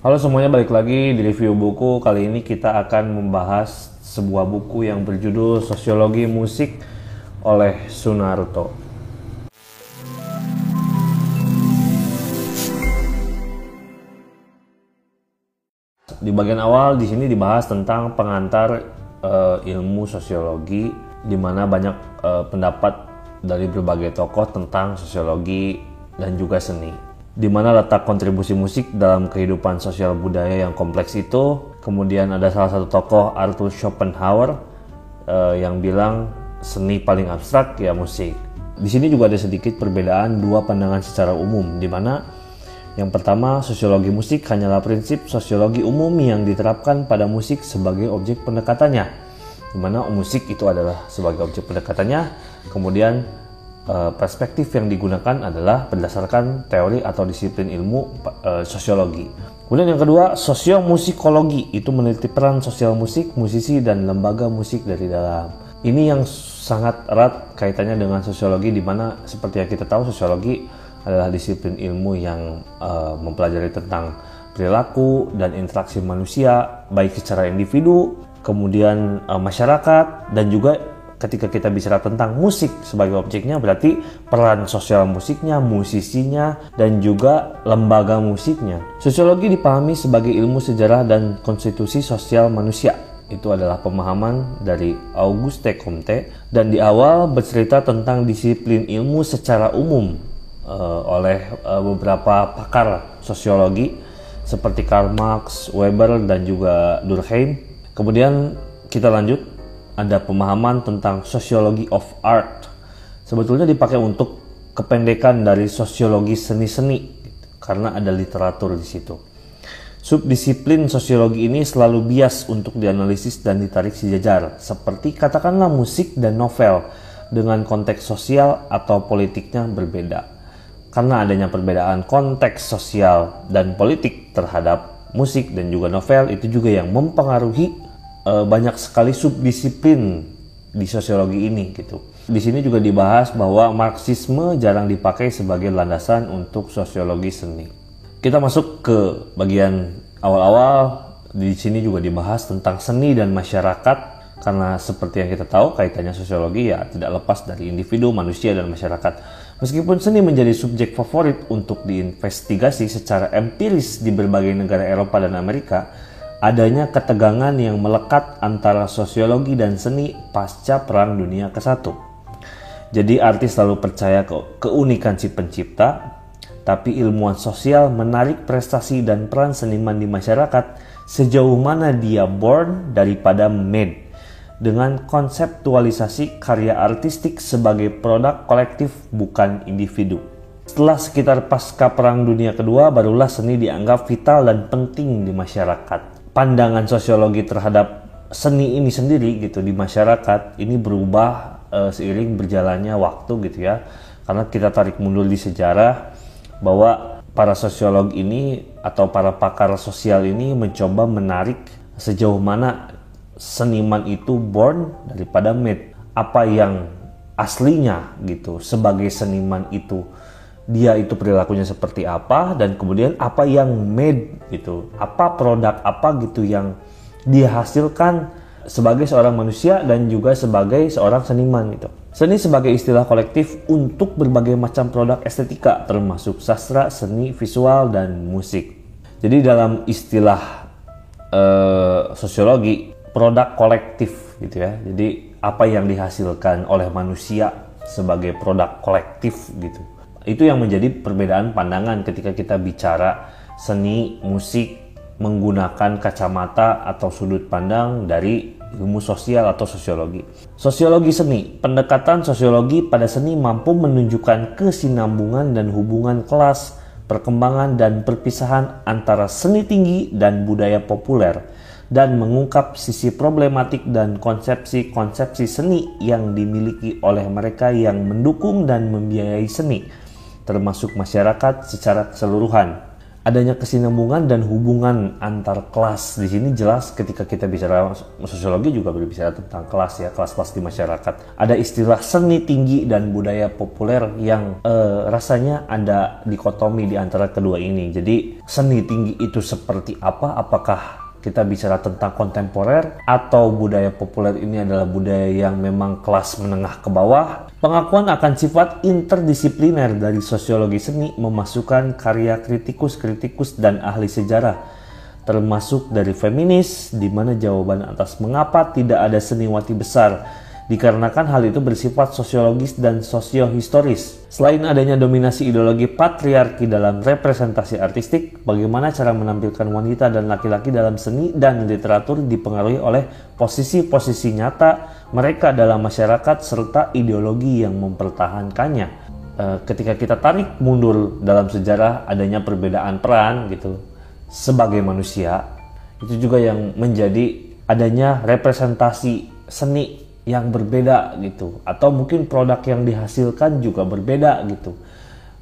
Halo semuanya, balik lagi di review buku. Kali ini kita akan membahas sebuah buku yang berjudul Sosiologi Musik oleh Sunarto. Di bagian awal di sini dibahas tentang pengantar uh, ilmu sosiologi di mana banyak uh, pendapat dari berbagai tokoh tentang sosiologi dan juga seni di mana letak kontribusi musik dalam kehidupan sosial budaya yang kompleks itu. Kemudian ada salah satu tokoh Arthur Schopenhauer uh, yang bilang seni paling abstrak ya musik. Di sini juga ada sedikit perbedaan dua pandangan secara umum, di mana yang pertama sosiologi musik hanyalah prinsip sosiologi umum yang diterapkan pada musik sebagai objek pendekatannya, di mana musik itu adalah sebagai objek pendekatannya. Kemudian perspektif yang digunakan adalah berdasarkan teori atau disiplin ilmu uh, sosiologi. Kemudian yang kedua, sosiomusikologi itu meneliti peran sosial musik, musisi dan lembaga musik dari dalam. Ini yang sangat erat kaitannya dengan sosiologi di mana seperti yang kita tahu sosiologi adalah disiplin ilmu yang uh, mempelajari tentang perilaku dan interaksi manusia baik secara individu, kemudian uh, masyarakat dan juga ketika kita bicara tentang musik sebagai objeknya berarti peran sosial musiknya, musisinya, dan juga lembaga musiknya. Sosiologi dipahami sebagai ilmu sejarah dan konstitusi sosial manusia. Itu adalah pemahaman dari Auguste Comte dan di awal bercerita tentang disiplin ilmu secara umum uh, oleh uh, beberapa pakar sosiologi seperti Karl Marx, Weber, dan juga Durkheim. Kemudian kita lanjut ada pemahaman tentang sosiologi of art. Sebetulnya dipakai untuk kependekan dari sosiologi seni-seni karena ada literatur di situ. Subdisiplin sosiologi ini selalu bias untuk dianalisis dan ditarik sejajar, seperti katakanlah musik dan novel dengan konteks sosial atau politiknya berbeda. Karena adanya perbedaan konteks sosial dan politik terhadap musik dan juga novel itu juga yang mempengaruhi uh, banyak sekali subdisiplin di sosiologi ini gitu. Di sini juga dibahas bahwa Marxisme jarang dipakai sebagai landasan untuk sosiologi seni. Kita masuk ke bagian awal-awal. Di sini juga dibahas tentang seni dan masyarakat karena seperti yang kita tahu kaitannya sosiologi ya tidak lepas dari individu, manusia dan masyarakat. Meskipun seni menjadi subjek favorit untuk diinvestigasi secara empiris di berbagai negara Eropa dan Amerika, adanya ketegangan yang melekat antara sosiologi dan seni pasca Perang Dunia ke-1. Jadi artis selalu percaya ke keunikan si pencipta, tapi ilmuwan sosial menarik prestasi dan peran seniman di masyarakat sejauh mana dia born daripada made dengan konseptualisasi karya artistik sebagai produk kolektif bukan individu. Setelah sekitar pasca Perang Dunia Kedua, barulah seni dianggap vital dan penting di masyarakat pandangan sosiologi terhadap seni ini sendiri gitu di masyarakat ini berubah uh, seiring berjalannya waktu gitu ya. Karena kita tarik mundur di sejarah bahwa para sosiolog ini atau para pakar sosial ini mencoba menarik sejauh mana seniman itu born daripada made. Apa yang aslinya gitu sebagai seniman itu dia itu perilakunya seperti apa dan kemudian apa yang made gitu apa produk apa gitu yang dia hasilkan sebagai seorang manusia dan juga sebagai seorang seniman gitu. Seni sebagai istilah kolektif untuk berbagai macam produk estetika termasuk sastra seni visual dan musik. Jadi dalam istilah uh, sosiologi produk kolektif gitu ya. Jadi apa yang dihasilkan oleh manusia sebagai produk kolektif gitu itu yang menjadi perbedaan pandangan ketika kita bicara seni, musik menggunakan kacamata atau sudut pandang dari ilmu sosial atau sosiologi. Sosiologi seni, pendekatan sosiologi pada seni mampu menunjukkan kesinambungan dan hubungan kelas, perkembangan dan perpisahan antara seni tinggi dan budaya populer dan mengungkap sisi problematik dan konsepsi-konsepsi seni yang dimiliki oleh mereka yang mendukung dan membiayai seni termasuk masyarakat secara keseluruhan. adanya kesinambungan dan hubungan antar kelas di sini jelas ketika kita bicara sosiologi juga berbicara tentang kelas ya kelas-kelas di masyarakat. Ada istilah seni tinggi dan budaya populer yang eh, rasanya ada dikotomi di antara kedua ini. Jadi seni tinggi itu seperti apa? Apakah kita bicara tentang kontemporer atau budaya populer ini adalah budaya yang memang kelas menengah ke bawah, pengakuan akan sifat interdisipliner dari sosiologi seni memasukkan karya kritikus-kritikus dan ahli sejarah termasuk dari feminis di mana jawaban atas mengapa tidak ada seniwati besar dikarenakan hal itu bersifat sosiologis dan sosiohistoris. Selain adanya dominasi ideologi patriarki dalam representasi artistik, bagaimana cara menampilkan wanita dan laki-laki dalam seni dan literatur dipengaruhi oleh posisi-posisi nyata mereka dalam masyarakat serta ideologi yang mempertahankannya. E, ketika kita tarik mundur dalam sejarah adanya perbedaan peran gitu sebagai manusia, itu juga yang menjadi adanya representasi seni yang berbeda gitu. Atau mungkin produk yang dihasilkan juga berbeda gitu.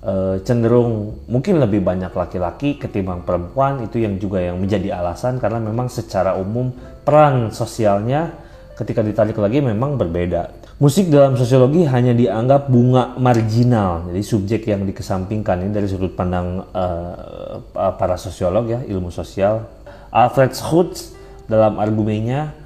E, cenderung mungkin lebih banyak laki-laki ketimbang perempuan itu yang juga yang menjadi alasan karena memang secara umum peran sosialnya ketika ditarik lagi memang berbeda. Musik dalam sosiologi hanya dianggap bunga marginal jadi subjek yang dikesampingkan. Ini dari sudut pandang e, para sosiolog ya ilmu sosial. Alfred Schutz dalam argumennya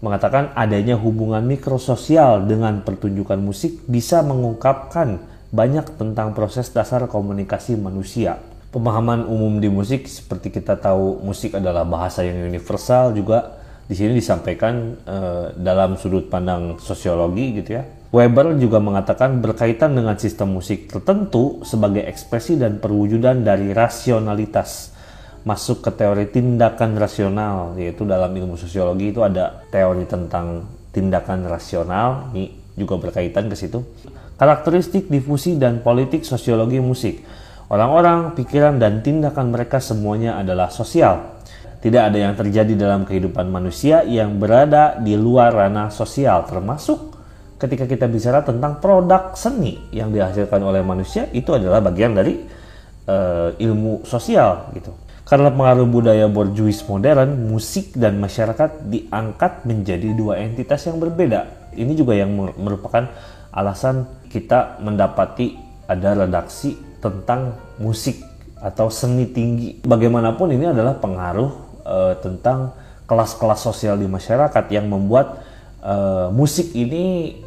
mengatakan adanya hubungan mikrososial dengan pertunjukan musik bisa mengungkapkan banyak tentang proses dasar komunikasi manusia. Pemahaman umum di musik seperti kita tahu musik adalah bahasa yang universal juga di sini disampaikan uh, dalam sudut pandang sosiologi gitu ya. Weber juga mengatakan berkaitan dengan sistem musik tertentu sebagai ekspresi dan perwujudan dari rasionalitas masuk ke teori tindakan rasional yaitu dalam ilmu sosiologi itu ada teori tentang tindakan rasional ini juga berkaitan ke situ. Karakteristik difusi dan politik sosiologi musik. Orang-orang pikiran dan tindakan mereka semuanya adalah sosial. Tidak ada yang terjadi dalam kehidupan manusia yang berada di luar ranah sosial termasuk ketika kita bicara tentang produk seni yang dihasilkan oleh manusia itu adalah bagian dari uh, ilmu sosial gitu karena pengaruh budaya borjuis modern, musik dan masyarakat diangkat menjadi dua entitas yang berbeda. Ini juga yang merupakan alasan kita mendapati ada redaksi tentang musik atau seni tinggi. Bagaimanapun ini adalah pengaruh uh, tentang kelas-kelas sosial di masyarakat yang membuat uh, musik ini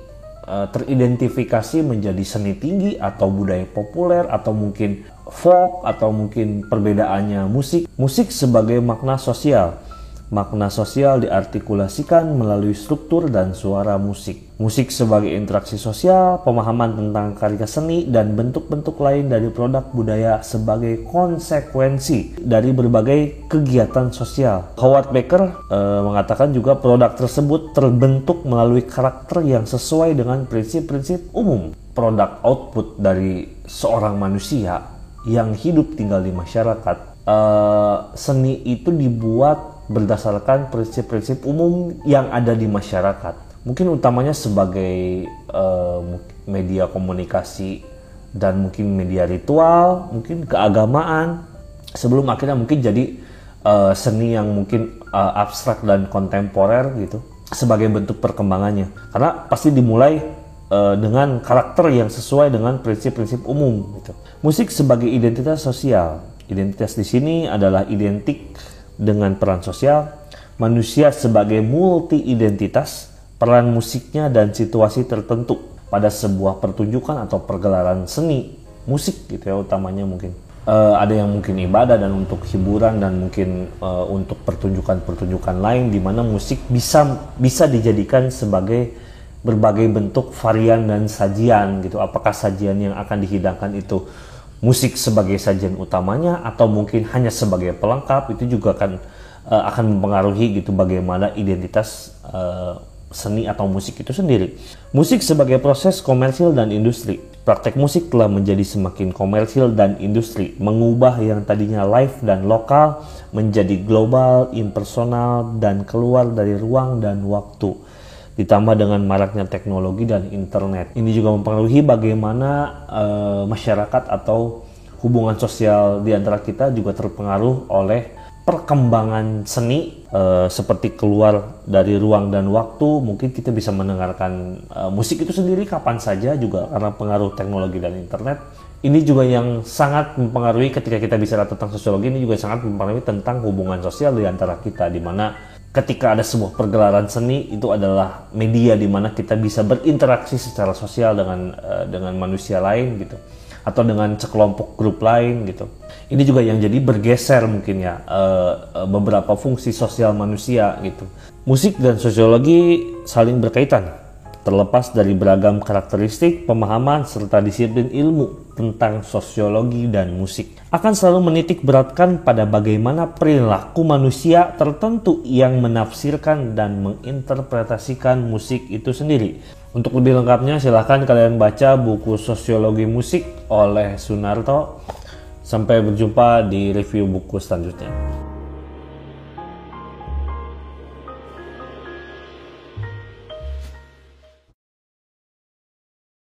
uh, teridentifikasi menjadi seni tinggi atau budaya populer atau mungkin folk atau mungkin perbedaannya musik. Musik sebagai makna sosial. Makna sosial diartikulasikan melalui struktur dan suara musik. Musik sebagai interaksi sosial, pemahaman tentang karya seni, dan bentuk-bentuk lain dari produk budaya sebagai konsekuensi dari berbagai kegiatan sosial. Howard Baker e, mengatakan juga produk tersebut terbentuk melalui karakter yang sesuai dengan prinsip-prinsip umum. Produk output dari seorang manusia yang hidup tinggal di masyarakat, uh, seni itu dibuat berdasarkan prinsip-prinsip umum yang ada di masyarakat. Mungkin utamanya sebagai uh, media komunikasi dan mungkin media ritual, mungkin keagamaan. Sebelum akhirnya mungkin jadi uh, seni yang mungkin uh, abstrak dan kontemporer gitu sebagai bentuk perkembangannya. Karena pasti dimulai uh, dengan karakter yang sesuai dengan prinsip-prinsip umum. Gitu. Musik sebagai identitas sosial. Identitas di sini adalah identik dengan peran sosial. Manusia sebagai multi identitas, peran musiknya dan situasi tertentu pada sebuah pertunjukan atau pergelaran seni musik gitu ya utamanya mungkin. Uh, ada yang mungkin ibadah dan untuk hiburan dan mungkin uh, untuk pertunjukan-pertunjukan lain di mana musik bisa bisa dijadikan sebagai berbagai bentuk varian dan sajian gitu. Apakah sajian yang akan dihidangkan itu musik sebagai sajian utamanya atau mungkin hanya sebagai pelengkap itu juga akan uh, akan mempengaruhi gitu bagaimana identitas uh, seni atau musik itu sendiri. Musik sebagai proses komersil dan industri. Praktek musik telah menjadi semakin komersil dan industri, mengubah yang tadinya live dan lokal menjadi global, impersonal, dan keluar dari ruang dan waktu ditambah dengan maraknya teknologi dan internet. Ini juga mempengaruhi bagaimana uh, masyarakat atau hubungan sosial di antara kita juga terpengaruh oleh perkembangan seni uh, seperti keluar dari ruang dan waktu mungkin kita bisa mendengarkan uh, musik itu sendiri kapan saja juga karena pengaruh teknologi dan internet ini juga yang sangat mempengaruhi ketika kita bicara tentang sosiologi ini juga sangat mempengaruhi tentang hubungan sosial di antara kita di mana ketika ada sebuah pergelaran seni itu adalah media di mana kita bisa berinteraksi secara sosial dengan uh, dengan manusia lain gitu atau dengan sekelompok grup lain gitu. Ini juga yang jadi bergeser mungkin ya uh, beberapa fungsi sosial manusia gitu. Musik dan sosiologi saling berkaitan. Terlepas dari beragam karakteristik, pemahaman, serta disiplin ilmu tentang sosiologi dan musik, akan selalu menitik beratkan pada bagaimana perilaku manusia tertentu yang menafsirkan dan menginterpretasikan musik itu sendiri. Untuk lebih lengkapnya silahkan kalian baca buku Sosiologi Musik oleh Sunarto. Sampai berjumpa di review buku selanjutnya.